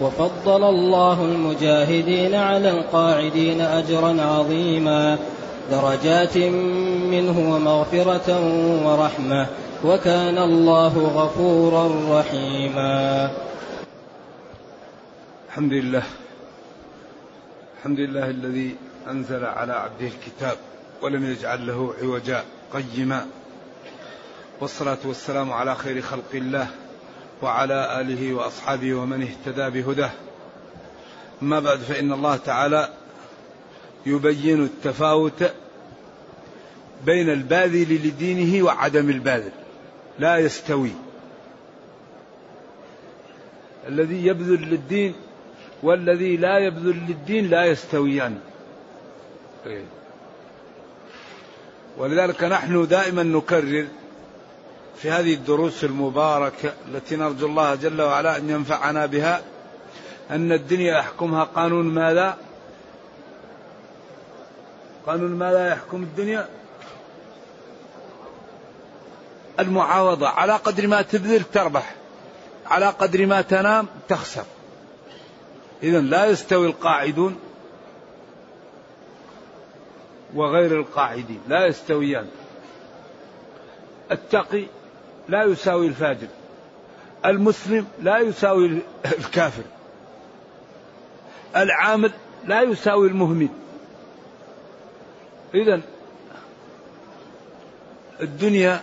وفضل الله المجاهدين على القاعدين أجرا عظيما درجات منه ومغفرة ورحمة وكان الله غفورا رحيما. الحمد لله الحمد لله الذي أنزل على عبده الكتاب ولم يجعل له عوجا قيما والصلاة والسلام على خير خلق الله وعلى آله وأصحابه ومن اهتدى بهداه. أما بعد فإن الله تعالى يبين التفاوت بين الباذل لدينه وعدم الباذل. لا يستوي. الذي يبذل للدين والذي لا يبذل للدين لا يستويان. ولذلك نحن دائما نكرر في هذه الدروس المباركة التي نرجو الله جل وعلا أن ينفعنا بها أن الدنيا يحكمها. قانون ماذا؟ قانون ماذا يحكم الدنيا؟ المعاوضة. على قدر ما تبذل تربح. على قدر ما تنام تخسر. إذا لا يستوي القاعدون وغير القاعدين. لا يستويان. التقي لا يساوي الفاجر. المسلم لا يساوي الكافر. العامل لا يساوي المهمل. إذا الدنيا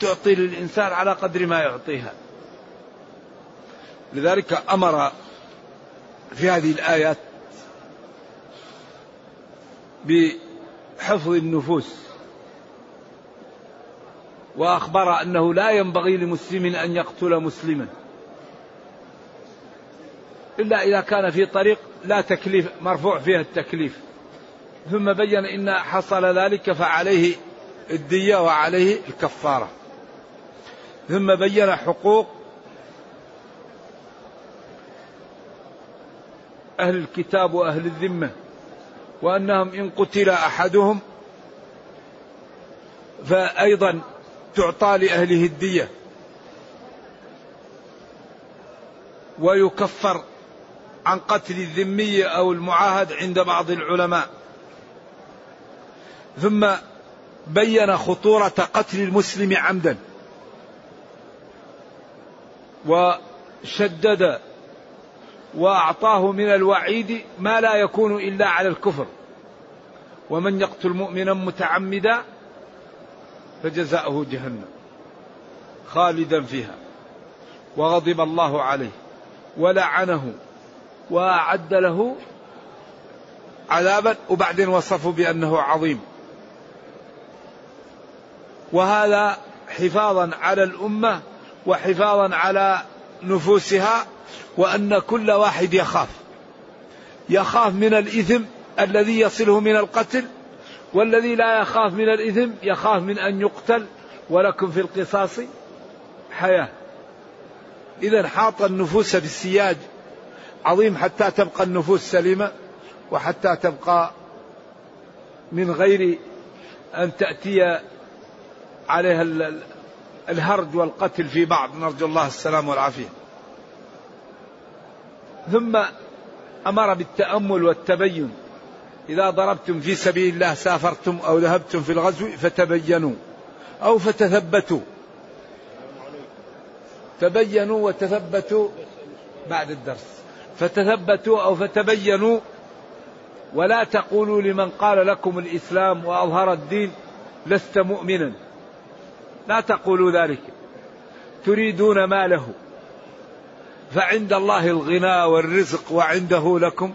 تعطي للإنسان على قدر ما يعطيها. لذلك أمر في هذه الآيات بحفظ النفوس. وأخبر أنه لا ينبغي لمسلم أن يقتل مسلما. إلا إذا كان في طريق لا تكليف مرفوع فيها التكليف. ثم بين إن حصل ذلك فعليه الدية وعليه الكفارة. ثم بين حقوق أهل الكتاب وأهل الذمة وأنهم إن قتل أحدهم فايضا تعطى لأهله الدية. ويكفر عن قتل الذمي أو المعاهد عند بعض العلماء. ثم بين خطورة قتل المسلم عمدا. وشدد وأعطاه من الوعيد ما لا يكون إلا على الكفر. ومن يقتل مؤمنا متعمدا فجزاؤه جهنم خالدا فيها وغضب الله عليه ولعنه وأعد له عذابا وبعدين وصفه بأنه عظيم. وهذا حفاظا على الأمة وحفاظا على نفوسها وأن كل واحد يخاف. يخاف من الإثم الذي يصله من القتل والذي لا يخاف من الإثم يخاف من أن يقتل ولكم في القصاص حياة. إذا حاط النفوس بالسياج عظيم حتى تبقى النفوس سليمة وحتى تبقى من غير أن تأتي عليها الهرج والقتل في بعض. نرجو الله السلام والعافية. ثم أمر بالتأمل والتبين. إذا ضربتم في سبيل الله سافرتم أو ذهبتم في الغزو فتبينوا أو فتثبتوا. تبينوا وتثبتوا بعد الدرس. فتثبتوا أو فتبينوا. ولا تقولوا لمن قال لكم الإسلام وأظهر الدين لست مؤمنا. لا تقولوا ذلك. تريدون ماله. فعند الله الغنى والرزق وعنده لكم.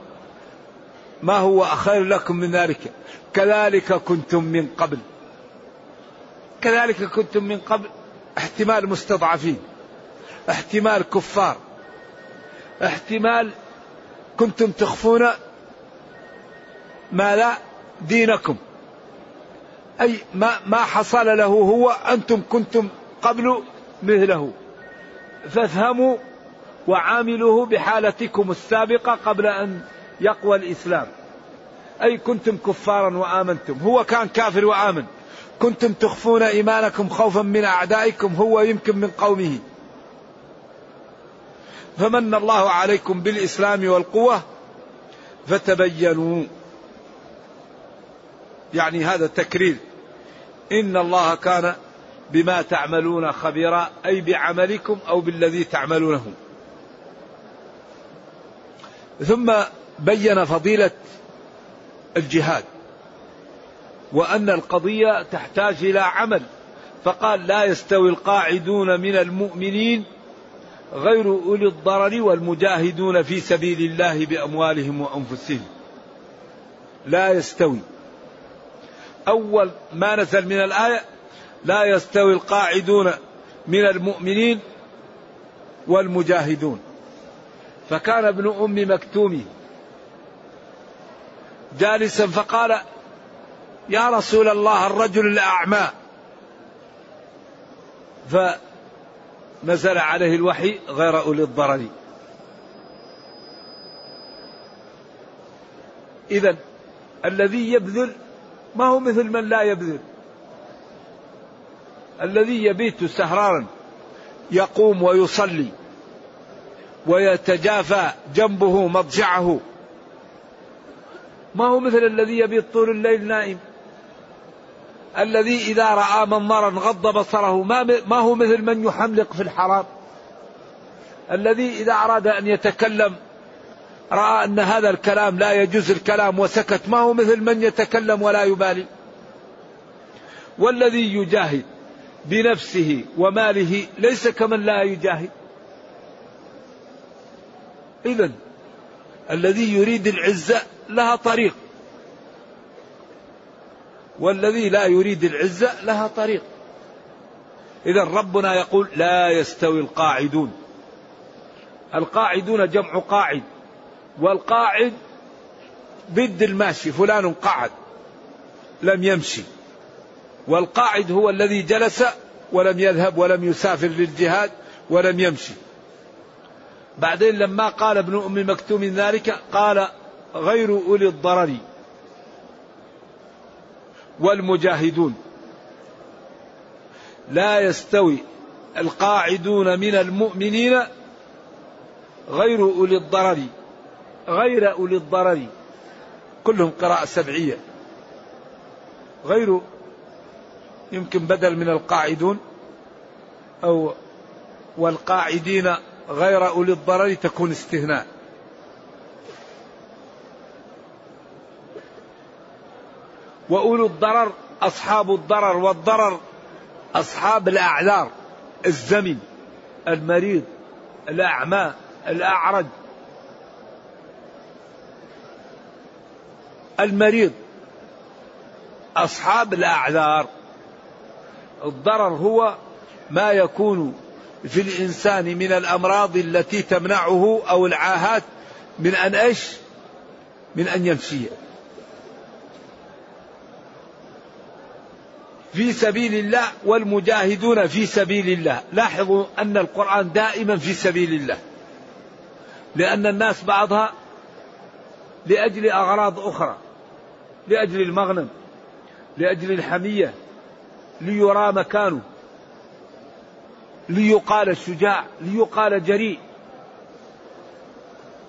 ما هو خير لكم من ذلك؟ كذلك كنتم من قبل. كذلك كنتم من قبل. احتمال مستضعفين. احتمال كفار. احتمال كنتم تخفون ما لا دينكم. أي ما, ما حصل له هو أنتم كنتم قبل مثله. فافهموا وعاملوه بحالتكم السابقة قبل أن يقوى الإسلام. أي كنتم كفارا وآمنتم. هو كان كافر وآمن. كنتم تخفون إيمانكم خوفا من أعدائكم. هو يمكن من قومه. فمن الله عليكم بالإسلام والقوة فتبينوا. يعني هذا تكرير. إن الله كان بما تعملون خبيرا. أي بعملكم أو بالذي تعملونه. ثم بين فضيلة الجهاد وأن القضية تحتاج إلى عمل فقال لا يستوي القاعدون من المؤمنين غير أولي الضرر والمجاهدون في سبيل الله بأموالهم وأنفسهم. لا يستوي. أول ما نزل من الآية لا يستوي القاعدون من المؤمنين والمجاهدون. فكان ابن أم مكتوم جالسا فقال يا رسول الله الرجل الأعمى. فنزل عليه الوحي غير أولي الضرر. إذا الذي يبذل ما هو مثل من لا يبذل. الذي يبيت سهرارا يقوم ويصلي ويتجافى جنبه مضجعه. ما هو مثل الذي يبيت طول الليل نائم؟ الذي إذا رأى منظرا غض بصره ما, ما هو مثل من يحملق في الحرام؟ الذي إذا أراد أن يتكلم رأى أن هذا الكلام لا يجوز الكلام وسكت ما هو مثل من يتكلم ولا يبالي؟ والذي يجاهد بنفسه وماله ليس كمن لا يجاهد. إذا الذي يريد العزة لها طريق. والذي لا يريد العزة لها طريق. إذا ربنا يقول لا يستوي القاعدون. القاعدون جمع قاعد والقاعد ضد الماشي فلان قعد لم يمشي. والقاعد هو الذي جلس ولم يذهب ولم يسافر للجهاد ولم يمشي. بعدين لما قال ابن أم مكتوم ذلك قال غير أولي الضرر والمجاهدون. لا يستوي القاعدون من المؤمنين غير أولي الضرر غير أولي الضرر. كلهم قراءة سبعية. غير يمكن بدل من القاعدون أو والقاعدين غير أولي الضرر تكون استثناء وأولو الضرر أصحاب الضرر والضرر أصحاب الأعذار الزمن المريض الأعمى الأعرج. المريض أصحاب الأعذار. الضرر هو ما يكون في الإنسان من الأمراض التي تمنعه أو العاهات من أن إيش؟ من أن يمشي. في سبيل الله والمجاهدون في سبيل الله. لاحظوا أن القرآن دائما في سبيل الله. لأن الناس بعضها لأجل أغراض أخرى لأجل المغنم لأجل الحمية ليرى مكانه ليقال شجاع ليقال جريء.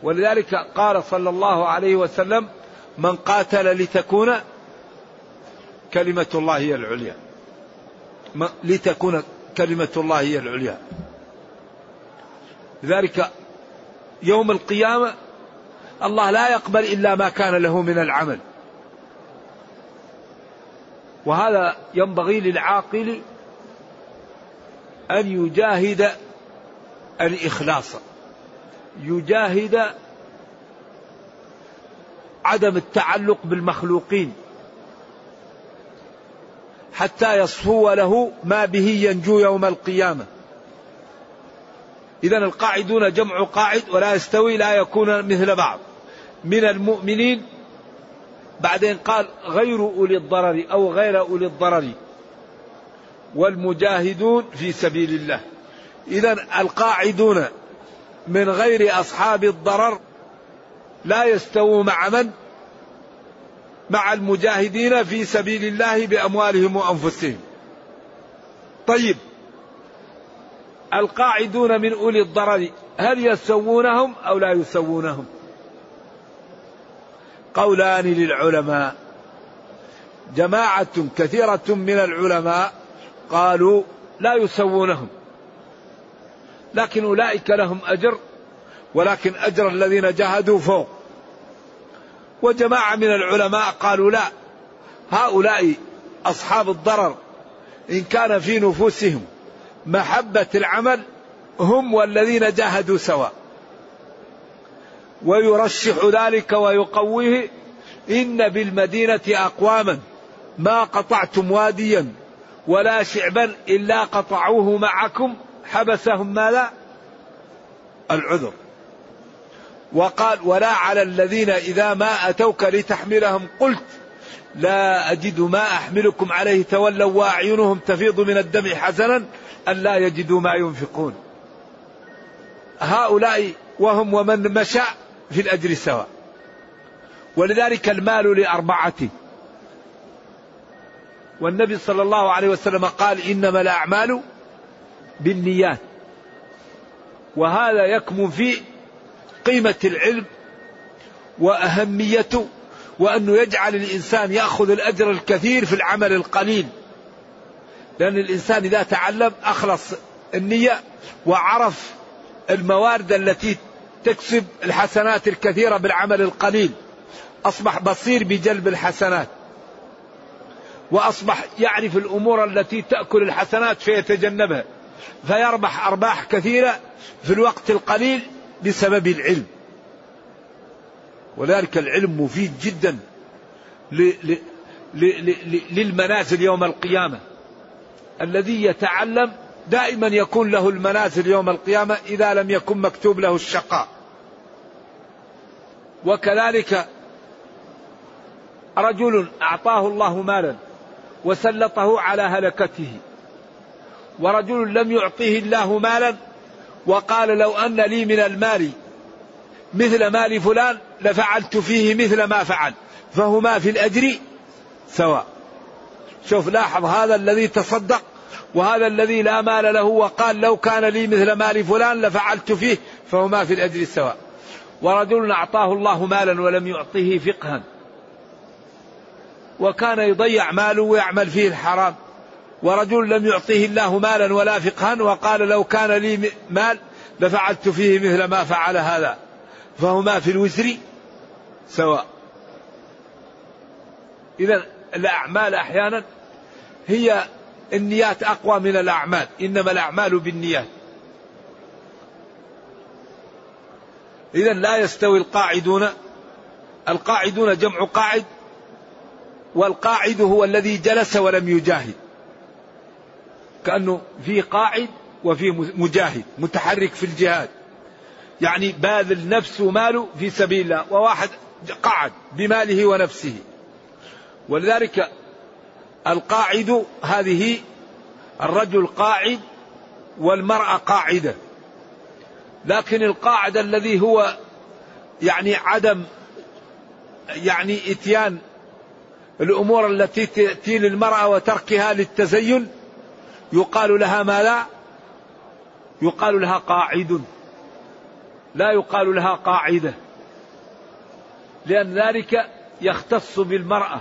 ولذلك قال صلى الله عليه وسلم من قاتل لتكون كلمة الله هي العليا. لتكون كلمة الله هي العليا. لذلك يوم القيامة الله لا يقبل إلا ما كان له من العمل. وهذا ينبغي للعاقل أن يجاهد الإخلاص. يجاهد عدم التعلق بالمخلوقين. حتى يصفو له ما به ينجو يوم القيامة. إذا القاعدون جمع قاعد ولا يستوي لا يكون مثل بعض. من المؤمنين بعدين قال غير أولي الضرر أو غير أولي الضرر. والمجاهدون في سبيل الله. إذا القاعدون من غير أصحاب الضرر لا يستووا مع من؟ مع المجاهدين في سبيل الله بأموالهم وأنفسهم. طيب القاعدون من أولي الضرر هل يسوونهم أو لا يسوونهم؟ قولان للعلماء. جماعة كثيرة من العلماء قالوا لا يسوونهم. لكن أولئك لهم أجر ولكن أجر الذين جاهدوا فوق. وجماعة من العلماء قالوا لا. هؤلاء أصحاب الضرر. إن كان في نفوسهم محبة العمل هم والذين جاهدوا سواء. ويرشح ذلك ويقويه إن بالمدينة أقواما ما قطعتم واديا ولا شعبا إلا قطعوه معكم. حبسهم ماذا؟ العذر. وقال ولا على الذين إذا ما أتوك لتحملهم قلت لا أجد ما أحملكم عليه تولوا وأعينهم تفيض من الدم حزنا لا يجدوا ما ينفقون. هؤلاء وهم ومن مشى في الأجر سواء ولذلك المال لأربعة. والنبي صلى الله عليه وسلم قال إنما الأعمال بالنيات. وهذا يكمن في قيمة العلم وأهميته وأنه يجعل الإنسان يأخذ الأجر الكثير في العمل القليل. لأن الإنسان إذا تعلم أخلص النية وعرف الموارد التي تكسب الحسنات الكثيرة بالعمل القليل. أصبح بصير بجلب الحسنات. وأصبح يعرف الأمور التي تأكل الحسنات فيتجنبها. فيربح أرباح كثيرة في الوقت القليل بسبب العلم. ولذلك العلم مفيد جدا للمنازل يوم القيامة. الذي يتعلم دائما يكون له المنازل يوم القيامة إذا لم يكن مكتوب له الشقاء. وكذلك رجل أعطاه الله مالا وسلطه على هلكته. ورجل لم يعطه الله مالا وقال لو أن لي من المال مثل مال فلان لفعلت فيه مثل ما فعل فهما في الأجر سواء. شوف لاحظ هذا الذي تصدق وهذا الذي لا مال له وقال لو كان لي مثل مال فلان لفعلت فيه فهما في الأجر سواء. ورجل أعطاه الله مالا ولم يعطه فقها. وكان يضيع ماله ويعمل فيه الحرام. ورجل لم يعطه الله مالا ولا فقها وقال لو كان لي مال لفعلت فيه مثل ما فعل هذا. فهما في الوزر سواء. إذا الأعمال أحيانا هي النيات أقوى من الأعمال. إنما الأعمال بالنيات. إذا لا يستوي القاعدون. القاعدون جمع قاعد والقاعد هو الذي جلس ولم يجاهد. كأنه في قاعد وفي مجاهد متحرك في الجهاد. يعني باذل نفسه وماله في سبيل الله وواحد قعد بماله ونفسه. ولذلك القاعد هذه الرجل قاعد والمرأة قاعدة. لكن القاعد الذي هو يعني عدم يعني إتيان الأمور التي تاتي للمرأة وتركها للتزين يقال لها ما لا؟ يقال لها قاعد. لا يقال لها قاعدة. لأن ذلك يختص بالمرأة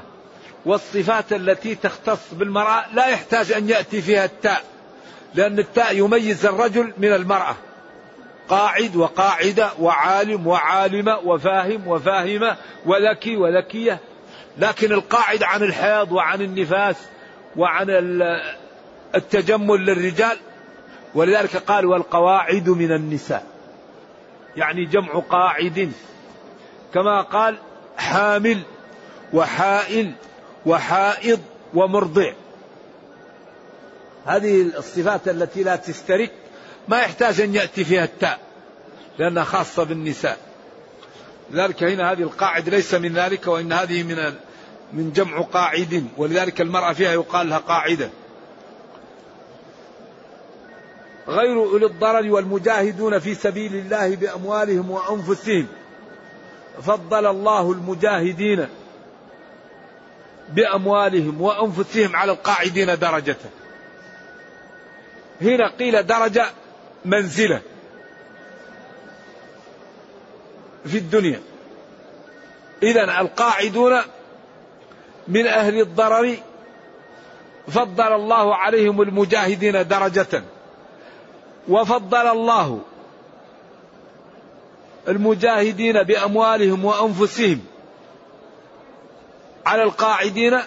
والصفات التي تختص بالمرأة لا يحتاج أن يأتي فيها التاء لأن التاء يميز الرجل من المرأة. قاعد وقاعدة وعالم وعالمة وفاهم وفاهمة وذكي وذكيه لكن القاعد عن الحيض وعن النفاس وعن التجمل للرجال ولذلك قال والقواعد من النساء. يعني جمع قاعد كما قال حامل وحائل وحائض ومرضع. هذه الصفات التي لا تشترك ما يحتاج أن يأتي فيها التاء لأنها خاصة بالنساء. لذلك هنا هذه القاعدة ليس من ذلك وإن هذه من من جمع قاعد ولذلك المرأة فيها يقال لها قاعدة. غير أولي الضرر والمجاهدون في سبيل الله بأموالهم وأنفسهم. فضل الله المجاهدين بأموالهم وأنفسهم على القاعدين درجة. هنا قيل درجة منزلة في الدنيا. إذا القاعدون من أهل الضرر فضل الله عليهم المجاهدين درجة. وفضل الله المجاهدين بأموالهم وأنفسهم على القاعدين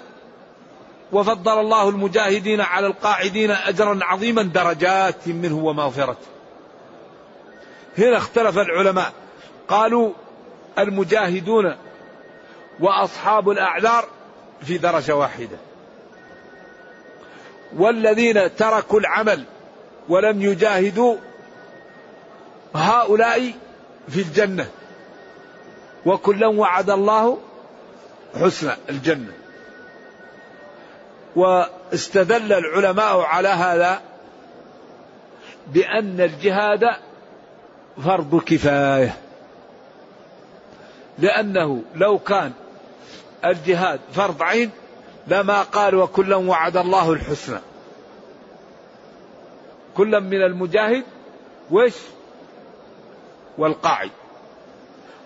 وفضل الله المجاهدين على القاعدين أجرا عظيما درجات منه ومغفرة. هنا اختلف العلماء. قالوا المجاهدون وأصحاب الأعذار في درجة واحدة. والذين تركوا العمل ولم يجاهدوا هؤلاء في الجنة. وكلا وعد الله حسن الجنة. واستدل العلماء على هذا بأن الجهاد فرض كفاية. لأنه لو كان الجهاد فرض عين لما قال وكلا وعد الله الحسنى. كلا من المجاهد وش؟ والقاعد.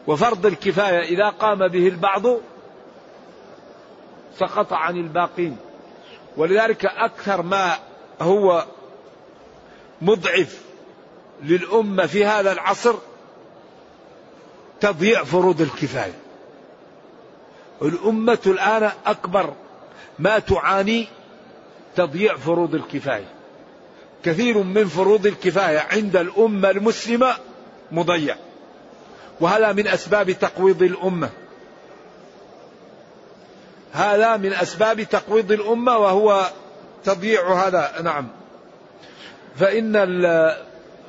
وفرض الكفاية إذا قام به البعض سقط عن الباقين. ولذلك أكثر ما هو مضعف للأمة في هذا العصر تضييع فروض الكفاية. الأمة الآن أكبر ما تعاني تضييع فروض الكفاية. كثير من فروض الكفاية عند الأمة المسلمة مضيع وهذا من أسباب تقويض الأمة. هذا من أسباب تقويض الأمة وهو تضييع هذا. نعم. فإن ال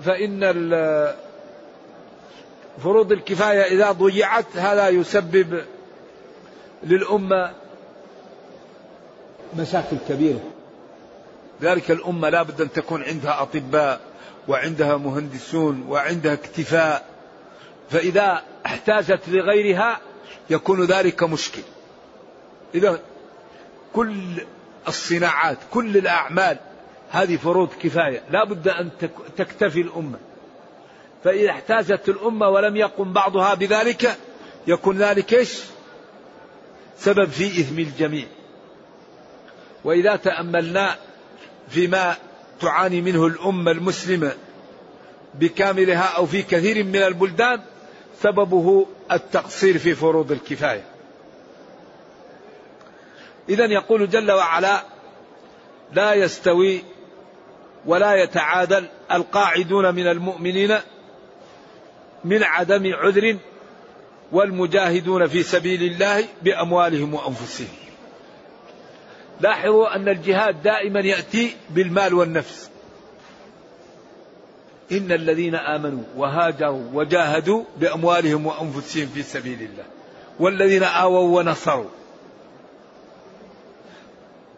فإن ال فروض الكفاية إذا ضيعت هذا يسبب للأمة مشاكل كبيرة. ذلك الأمة لا بد أن تكون عندها أطباء وعندها مهندسون وعندها اكتفاء. فإذا احتاجت لغيرها يكون ذلك مشكل. إذا كل الصناعات كل الأعمال هذه فروض كفاية. لا بد أن تكتفي الأمة. فإذا احتاجت الأمة ولم يقم بعضها بذلك يكون ذلك إيش؟ سبب في إثم الجميع. وإذا تأملنا فيما تعاني منه الأمة المسلمة بكاملها أو في كثير من البلدان سببه التقصير في فروض الكفاية. إذا يقول جل وعلا لا يستوي ولا يتعادل القاعدون من المؤمنين من عدم عذر والمجاهدون في سبيل الله بأموالهم وأنفسهم. لاحظوا أن الجهاد دائما يأتي بالمال والنفس. إن الذين آمنوا وهاجروا وجاهدوا بأموالهم وأنفسهم في سبيل الله والذين آووا ونصروا.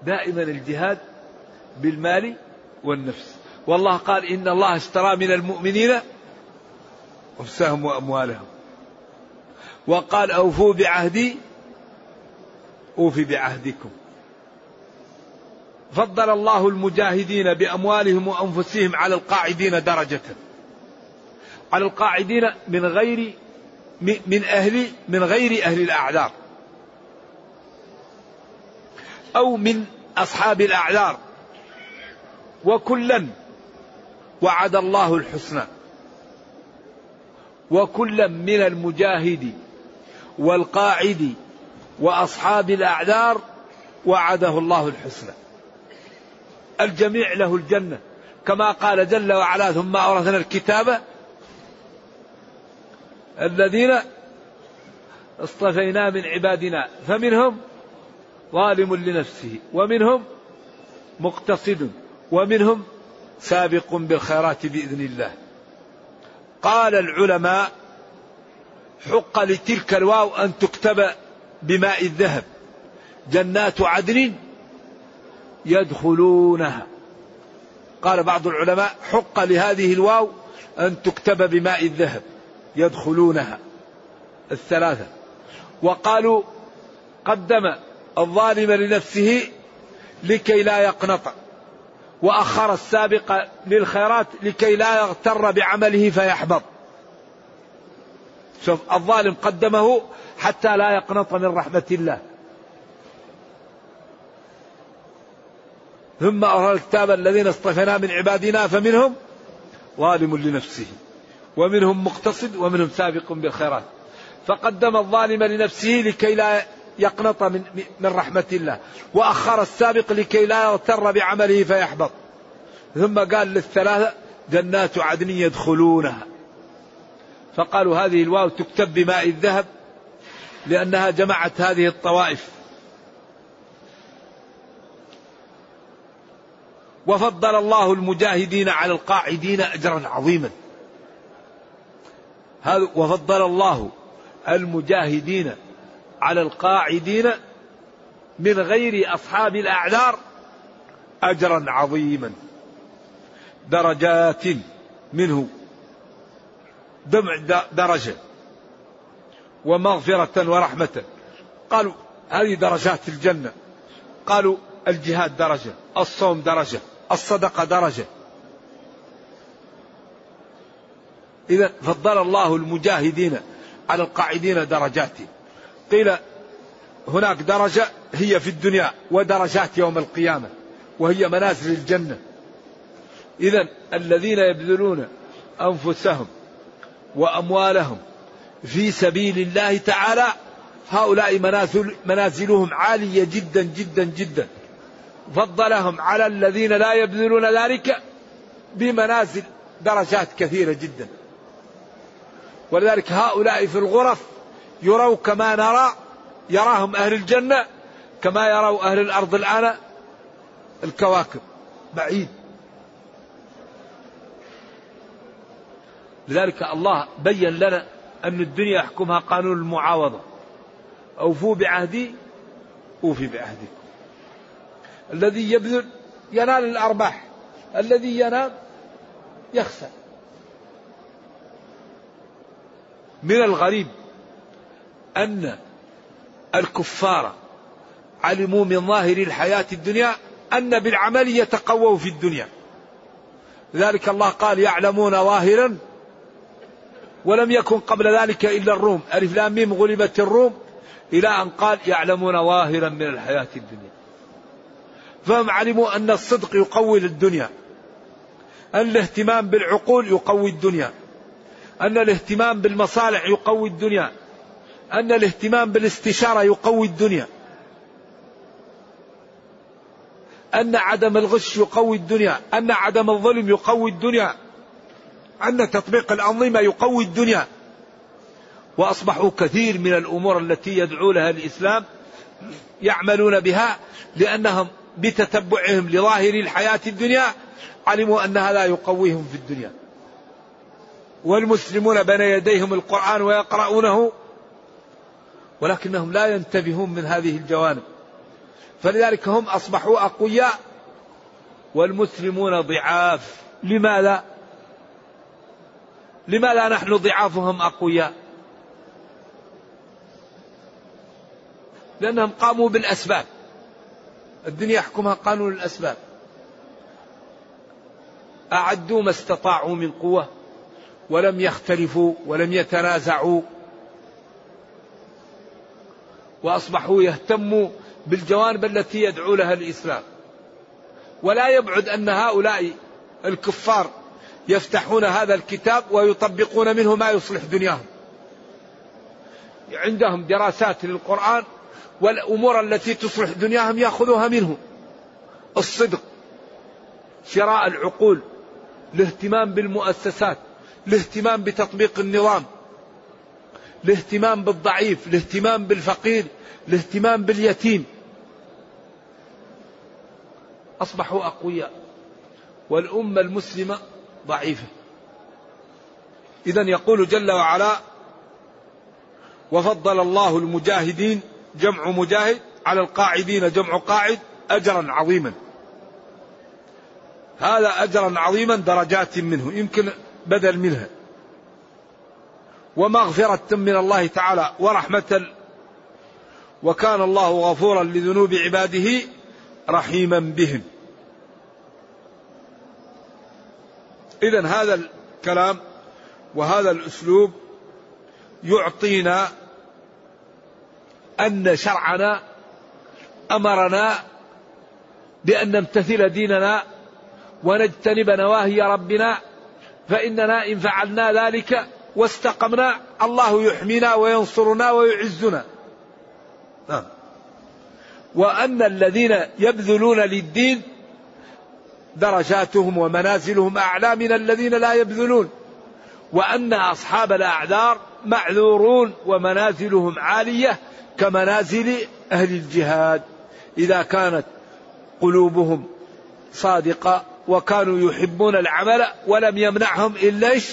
دائما الجهاد بالمال والنفس. والله قال إن الله اشترى من المؤمنين أنفسهم وأموالهم. وقال أوفوا بعهدي أوفي بعهدكم. فضل الله المجاهدين بأموالهم وأنفسهم على القاعدين درجة. على القاعدين من غير من أهل من غير أهل الأعذار. أو من أصحاب الأعذار. وكلا وعد الله الحسنى. وكلا من المجاهد والقاعد وأصحاب الأعذار وعده الله الحسنى. الجميع له الجنة. كما قال جل وعلا ثم أورثنا الكتاب الذين اصطفينا من عبادنا. فمنهم ظالم لنفسه ومنهم مقتصد ومنهم سابق بالخيرات بإذن الله. قال العلماء حق لتلك الواو أن تكتب بماء الذهب. جنات عدن يدخلونها. قال بعض العلماء حق لهذه الواو أن تكتب بماء الذهب. يدخلونها. الثلاثة. وقالوا قدم الظالم لنفسه لكي لا يقنط. وأخر السابق للخيرات لكي لا يغتر بعمله فيحبط. شوف الظالم قدمه حتى لا يقنط من رحمة الله. ثم أرى الكتاب الذين اصطفينا من عبادنا فمنهم ظالم لنفسه ومنهم مقتصد ومنهم سابق بالخيرات. فقدم الظالم لنفسه لكي لا يقنط من, من رحمة الله وأخر السابق لكي لا يغتر بعمله فيحبط. ثم قال للثلاثة جنات عدن يدخلونها. فقالوا هذه الواو تكتب بماء الذهب لأنها جمعت هذه الطوائف. وفضل الله المجاهدين على القاعدين أجرا عظيما. هذا وفضل الله المجاهدين على القاعدين من غير أصحاب الأعذار أجرا عظيما. درجات منه دمع درجة ومغفرة ورحمة. قالوا هذه درجات الجنة. قالوا الجهاد درجة الصوم درجة. الصدقة درجة. إذا فضل الله المجاهدين على القاعدين درجات. قيل هناك درجة هي في الدنيا ودرجات يوم القيامة وهي منازل الجنة. إذا الذين يبذلون أنفسهم وأموالهم في سبيل الله تعالى هؤلاء منازل منازلهم عالية جدا جدا جدا. فضلهم على الذين لا يبذلون ذلك بمنازل درجات كثيرة جدا. ولذلك هؤلاء في الغرف يروا كما نرى يراهم أهل الجنة كما يروا أهل الأرض الآن الكواكب بعيد. لذلك الله بين لنا أن الدنيا يحكمها قانون المعاوضة. أوفوا بعهدي أوفي بعهدكم. الذي يبذل ينال الأرباح الذي ينام يخسر. من الغريب أن الكفار علموا من ظاهر الحياة الدنيا أن بالعمل يتقووا في الدنيا. لذلك الله قال يعلمون ظاهرا ولم يكن قبل ذلك إلا الروم. ألف لام ميم غلبت الروم إلى أن قال يعلمون ظاهرا من الحياة الدنيا. فهم علموا أن الصدق يقوي الدنيا أن الاهتمام بالعقول يقوي الدنيا أن الاهتمام بالمصالح يقوي الدنيا أن الاهتمام بالاستشارة يقوي الدنيا أن عدم الغش يقوي الدنيا أن عدم الظلم يقوي الدنيا أن تطبيق الأنظمة يقوي الدنيا. وأصبحوا كثير من الأمور التي يدعو لها الإسلام يعملون بها لأنهم بتتبعهم لظاهر الحياة الدنيا علموا أن هذا يقويهم في الدنيا. والمسلمون بين يديهم القرآن ويقرؤونه ولكنهم لا ينتبهون من هذه الجوانب. فلذلك هم أصبحوا أقوياء والمسلمون ضعاف. لماذا؟ لماذا نحن ضعافهم أقوياء؟ لأنهم قاموا بالأسباب. الدنيا يحكمها قانون الأسباب. أعدوا ما استطاعوا من قوة ولم يختلفوا ولم يتنازعوا وأصبحوا يهتموا بالجوانب التي يدعو لها الإسلام. ولا يبعد أن هؤلاء الكفار يفتحون هذا الكتاب ويطبقون منه ما يصلح دنياهم. عندهم دراسات للقرآن والأمور التي تصلح دنياهم يأخذوها منه الصدق شراء العقول الاهتمام بالمؤسسات الاهتمام بتطبيق النظام الاهتمام بالضعيف الاهتمام بالفقير الاهتمام باليتيم. أصبحوا أقوياء والأمة المسلمة ضعيفة. إذا يقول جل وعلا وفضل الله المجاهدين جمع مجاهد على القاعدين جمع قاعد أجرا عظيما. هذا أجرا عظيما درجات منه يمكن بدل منها. ومغفرة من الله تعالى ورحمة وكان الله غفورا لذنوب عباده رحيما بهم. إذا هذا الكلام وهذا الأسلوب يعطينا أن شرعنا أمرنا بأن نمتثل ديننا ونجتنب نواهي ربنا فإننا إن فعلنا ذلك واستقمنا الله يحمينا وينصرنا ويعزنا. نعم. وأن الذين يبذلون للدين درجاتهم ومنازلهم أعلى من الذين لا يبذلون. وأن أصحاب الأعذار معذورون ومنازلهم عالية كمنازل أهل الجهاد إذا كانت قلوبهم صادقة وكانوا يحبون العمل ولم يمنعهم إلا إيش؟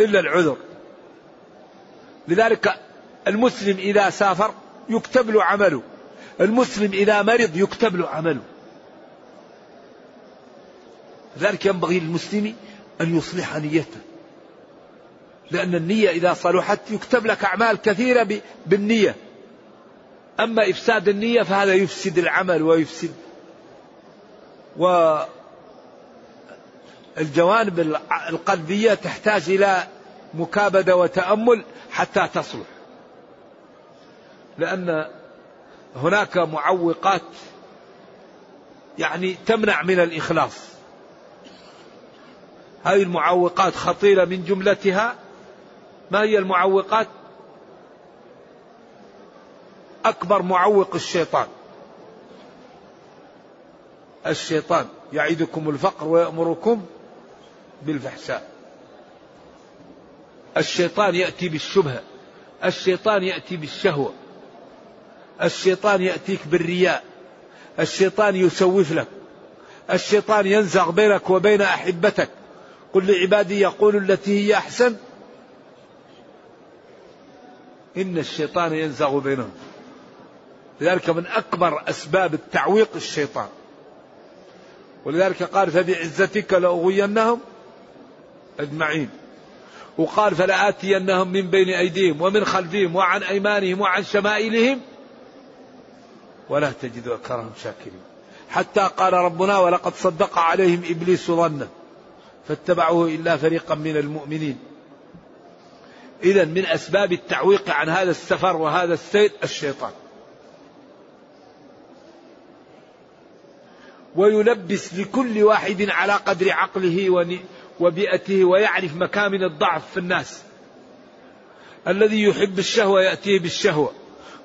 إلا العذر. لذلك المسلم إذا سافر يكتب له عمله المسلم إذا مرض يكتب له عمله. لذلك ينبغي للمسلم أن يصلح نيته. لأن النية إذا صلحت يكتب لك أعمال كثيرة بالنية. أما إفساد النية فهذا يفسد العمل ويفسد و الجوانب القلبية تحتاج إلى مكابدة وتأمل حتى تصلح. لأن هناك معوقات يعني تمنع من الإخلاص. هذه المعوقات خطيرة من جملتها ما هي المعوقات؟ أكبر معوق الشيطان. الشيطان يعدكم الفقر ويأمركم بالفحشاء. الشيطان يأتي بالشبهة. الشيطان يأتي بالشهوة. الشيطان يأتيك بالرياء. الشيطان يسوف لك. الشيطان ينزغ بينك وبين أحبتك. قل لعبادي يقول التي هي أحسن. إن الشيطان ينزغ بينهم. لذلك من أكبر أسباب التعويق الشيطان. ولذلك قال فبعزتك لأغوينهم أجمعين. وقال فلآتينهم من بين أيديهم ومن خلفهم وعن أيمانهم وعن شمائلهم ولا تجد أكثرهم شاكرين. حتى قال ربنا ولقد صدق عليهم إبليس ظنه. فاتبعوه إلا فريقا من المؤمنين. إذا من أسباب التعويق عن هذا السفر وهذا السير الشيطان. ويلبس لكل واحد على قدر عقله وبيئته ويعرف مكامن الضعف في الناس. الذي يحب الشهوة يأتيه بالشهوة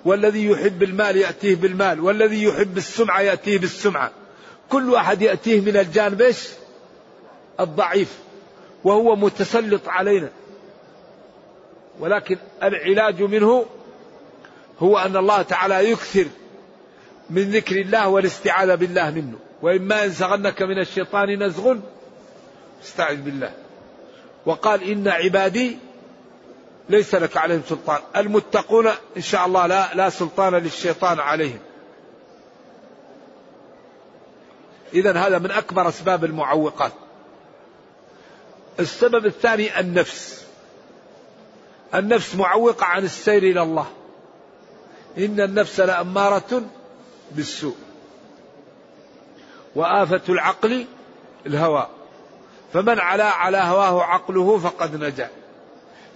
والذي يحب المال يأتيه بالمال والذي يحب السمعة يأتيه بالسمعة. كل واحد يأتيه من الجانب الضعيف. وهو متسلط علينا. ولكن العلاج منه هو أن الله تعالى يكثر من ذكر الله والاستعاذة بالله منه. وإما ينزغنك من الشيطان نزغ استعذ بالله. وقال إن عبادي ليس لك عليهم سلطان. المتقون إن شاء الله لا, لا سلطان للشيطان عليهم. إذا هذا من أكبر أسباب المعوقات. السبب الثاني النفس. النفس معوقة عن السير إلى الله. إن النفس لأمارة بالسوء. وآفة العقل الهوى. فمن علا على هواه عقله فقد نجا.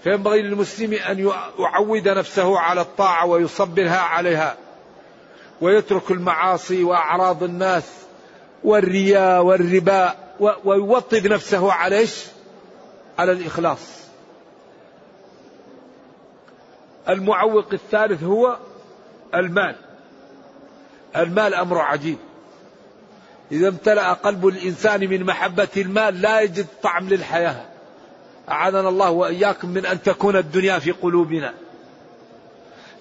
فينبغي للمسلم أن يعود نفسه على الطاعة ويصبرها عليها. ويترك المعاصي وأعراض الناس والرياء والربا ويوطد نفسه على؟ على الإخلاص. المعوق الثالث هو المال. المال أمر عجيب. إذا امتلأ قلب الإنسان من محبة المال لا يجد طعم للحياة. أعاذنا الله وإياكم من أن تكون الدنيا في قلوبنا.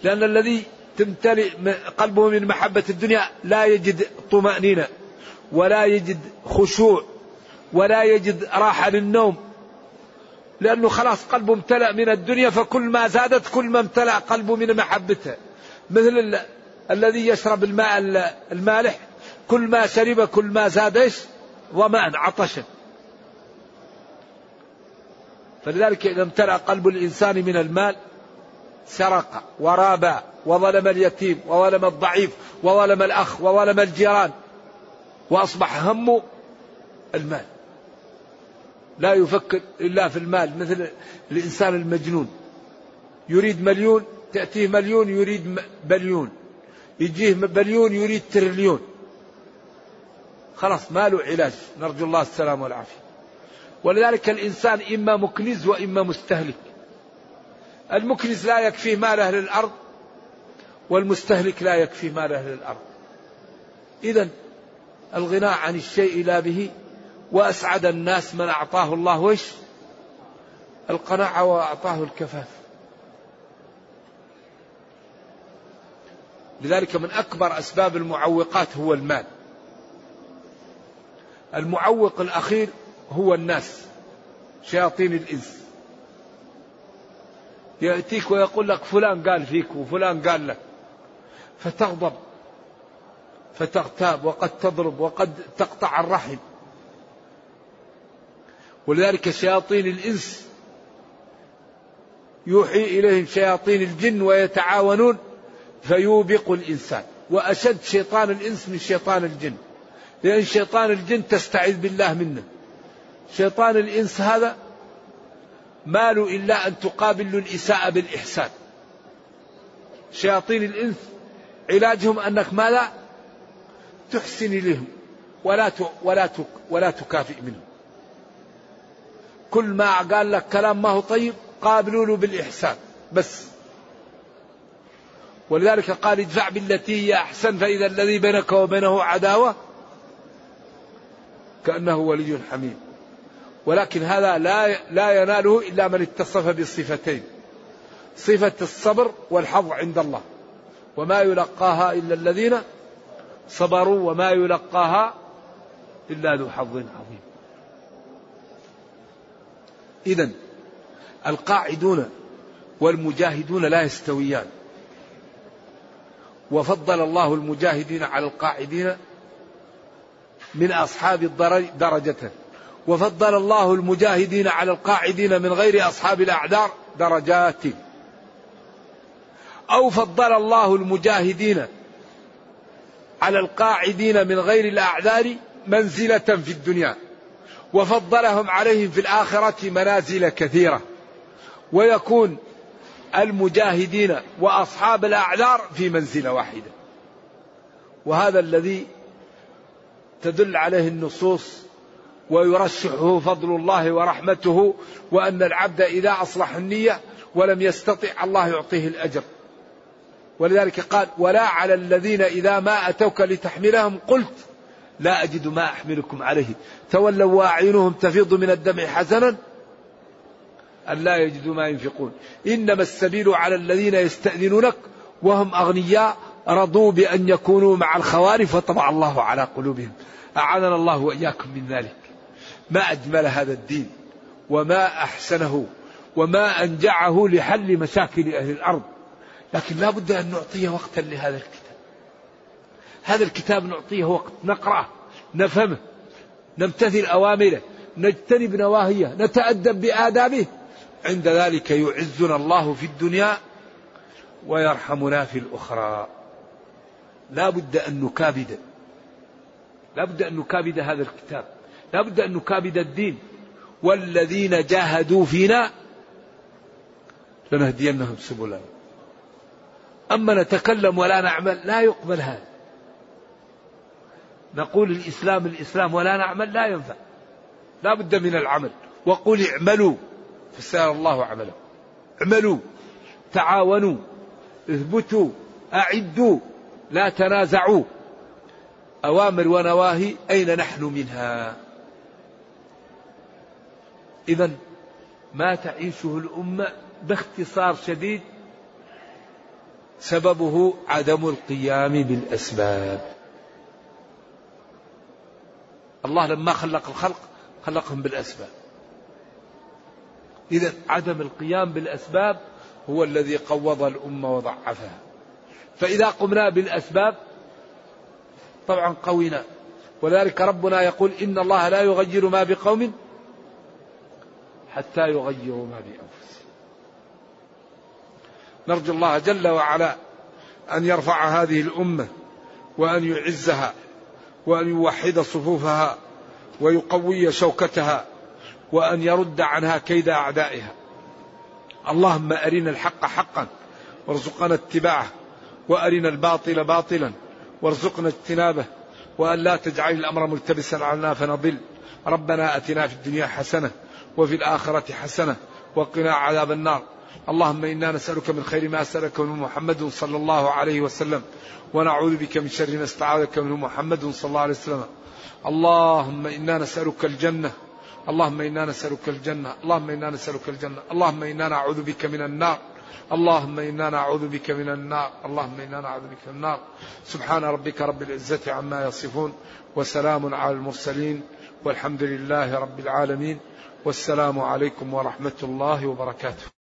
لأن الذي تمتلئ قلبه من محبة الدنيا لا يجد طمأنينة ولا يجد خشوع ولا يجد راحة للنوم لأنه خلاص قلبه امتلأ من الدنيا فكل ما زادت كل ما امتلأ قلبه من محبتها مثل ال... الذي يشرب الماء المالح كل ما شرب كل ما زاد ظمأ عطشا فلذلك إذا امتلأ قلب الإنسان من المال سرق ورابى وظلم اليتيم وظلم الضعيف وظلم الأخ وظلم الجيران وأصبح همه المال. لا يفكر إلا في المال مثل الإنسان المجنون. يريد مليون تأتيه مليون يريد بليون. يجيه بليون يريد تريليون. خلاص ما له علاج؟ نرجو الله السلام والعافية. ولذلك الإنسان إما مكنز وإما مستهلك. المكنز لا يكفيه مال أهل الأرض والمستهلك لا يكفيه مال أهل الأرض. إذا الغناء عن الشيء لا به وأسعد الناس من أعطاه الله. وش؟ القناعة وأعطاه الكفاف. لذلك من أكبر أسباب المعوقات هو المال. المعوق الأخير هو الناس. شياطين الإنس. يأتيك ويقول لك فلان قال فيك وفلان قال لك. فتغضب. فتغتاب. وقد تضرب. وقد تقطع الرحم. ولذلك شياطين الإنس يوحي إليهم شياطين الجن ويتعاونون فيوبق الإنسان. وأشد شيطان الإنس من شيطان الجن. لأن شيطان الجن تستعيذ بالله منه. شيطان الإنس هذا ما له إلا أن تقابل الإساءة بالإحسان. شياطين الإنس علاجهم أنك ماذا؟ تحسن لهم ولا ولا ولا تكافئ منهم. كل ما قال لك كلام ما هو طيب قابلوا له بالإحسان بس. ولذلك قال ادفع بالتي هي أحسن فإذا الذي بينك وبينه عداوة كأنه ولي حميم. ولكن هذا لا لا يناله إلا من اتصف بالصفتين. صفة الصبر والحظ عند الله. وما يلقاها إلا الذين صبروا وما يلقاها إلا ذو حظ عظيم. إذا القاعدون والمجاهدون لا يستويان. وفضل الله المجاهدين على القاعدين من أصحاب درجة. وفضل الله المجاهدين على القاعدين من غير أصحاب الأعذار درجات. أو فضل الله المجاهدين على القاعدين من غير الأعذار منزلة في الدنيا. وفضلهم عليهم في الآخرة منازل كثيرة. ويكون المجاهدين وأصحاب الأعذار في منزلة واحدة. وهذا الذي تدل عليه النصوص ويرشحه فضل الله ورحمته وأن العبد إذا أصلح النية ولم يستطع الله يعطيه الأجر. ولذلك قال ولا على الذين إذا ما أتوك لتحملهم قلت لا أجد ما أحملكم عليه. تولوا وأعينهم تفيض من الدمع حزنا أن لا يجدوا ما ينفقون. إنما السبيل على الذين يستأذنونك وهم أغنياء رضوا بأن يكونوا مع الخوارف وطبع الله على قلوبهم. أعاننا الله وإياكم من ذلك. ما أجمل هذا الدين وما أحسنه وما أنجعه لحل مشاكل أهل الأرض. لكن لا بد أن نعطيه وقتا لهذا الكتاب هذا الكتاب نعطيه وقت نقرأه نفهمه نمتثل أوامره نجتنب نواهيه نتأدب بآدابه. عند ذلك يعزنا الله في الدنيا ويرحمنا في الأخرى. لا بد أن نكابد لا بد أن نكابد هذا الكتاب لا بد أن نكابد الدين. والذين جاهدوا فينا لنهدينهم سبلنا أما نتكلم ولا نعمل لا يقبل هذا. نقول الإسلام الإسلام ولا نعمل لا ينفع. لا بد من العمل. وقل اعملوا. فسار الله عمله. اعملوا. تعاونوا. اثبتوا. أعدوا. لا تنازعوا. أوامر ونواهي. أين نحن منها؟ إذا ما تعيشه الأمة باختصار شديد سببه عدم القيام بالأسباب. الله لما خلق الخلق خلقهم بالأسباب. إذا عدم القيام بالأسباب هو الذي قوض الأمة وضعفها. فإذا قمنا بالأسباب طبعا قوينا. ولذلك ربنا يقول إن الله لا يغير ما بقوم حتى يغيروا ما بأنفسهم. نرجو الله جل وعلا أن يرفع هذه الأمة وأن يعزها. وأن يوحد صفوفها ويقوي شوكتها وأن يرد عنها كيد أعدائها. اللهم أرنا الحق حقا وارزقنا اتباعه وأرنا الباطل باطلا وارزقنا اجتنابه وأن لا تجعل الأمر ملتبسا علينا فنضل. ربنا أتنا في الدنيا حسنة وفي الآخرة حسنة وقنا عذاب النار. اللهم إنا نسألك من خير ما سألك منه محمد صلى الله عليه وسلم ونعوذ بك من شر ما استعاذك منه محمد صلى الله عليه وسلم. اللهم إنا نسألك الجنة اللهم إنا نسألك الجنة اللهم إنا نسألك الجنة اللهم إنا نعوذ بك من النار اللهم إنا نعوذ بك من النار اللهم إنا نعوذ بك من النار. سبحان ربك رب العزة عما يصفون وسلام على المرسلين والحمد لله رب العالمين والسلام عليكم ورحمة الله وبركاته.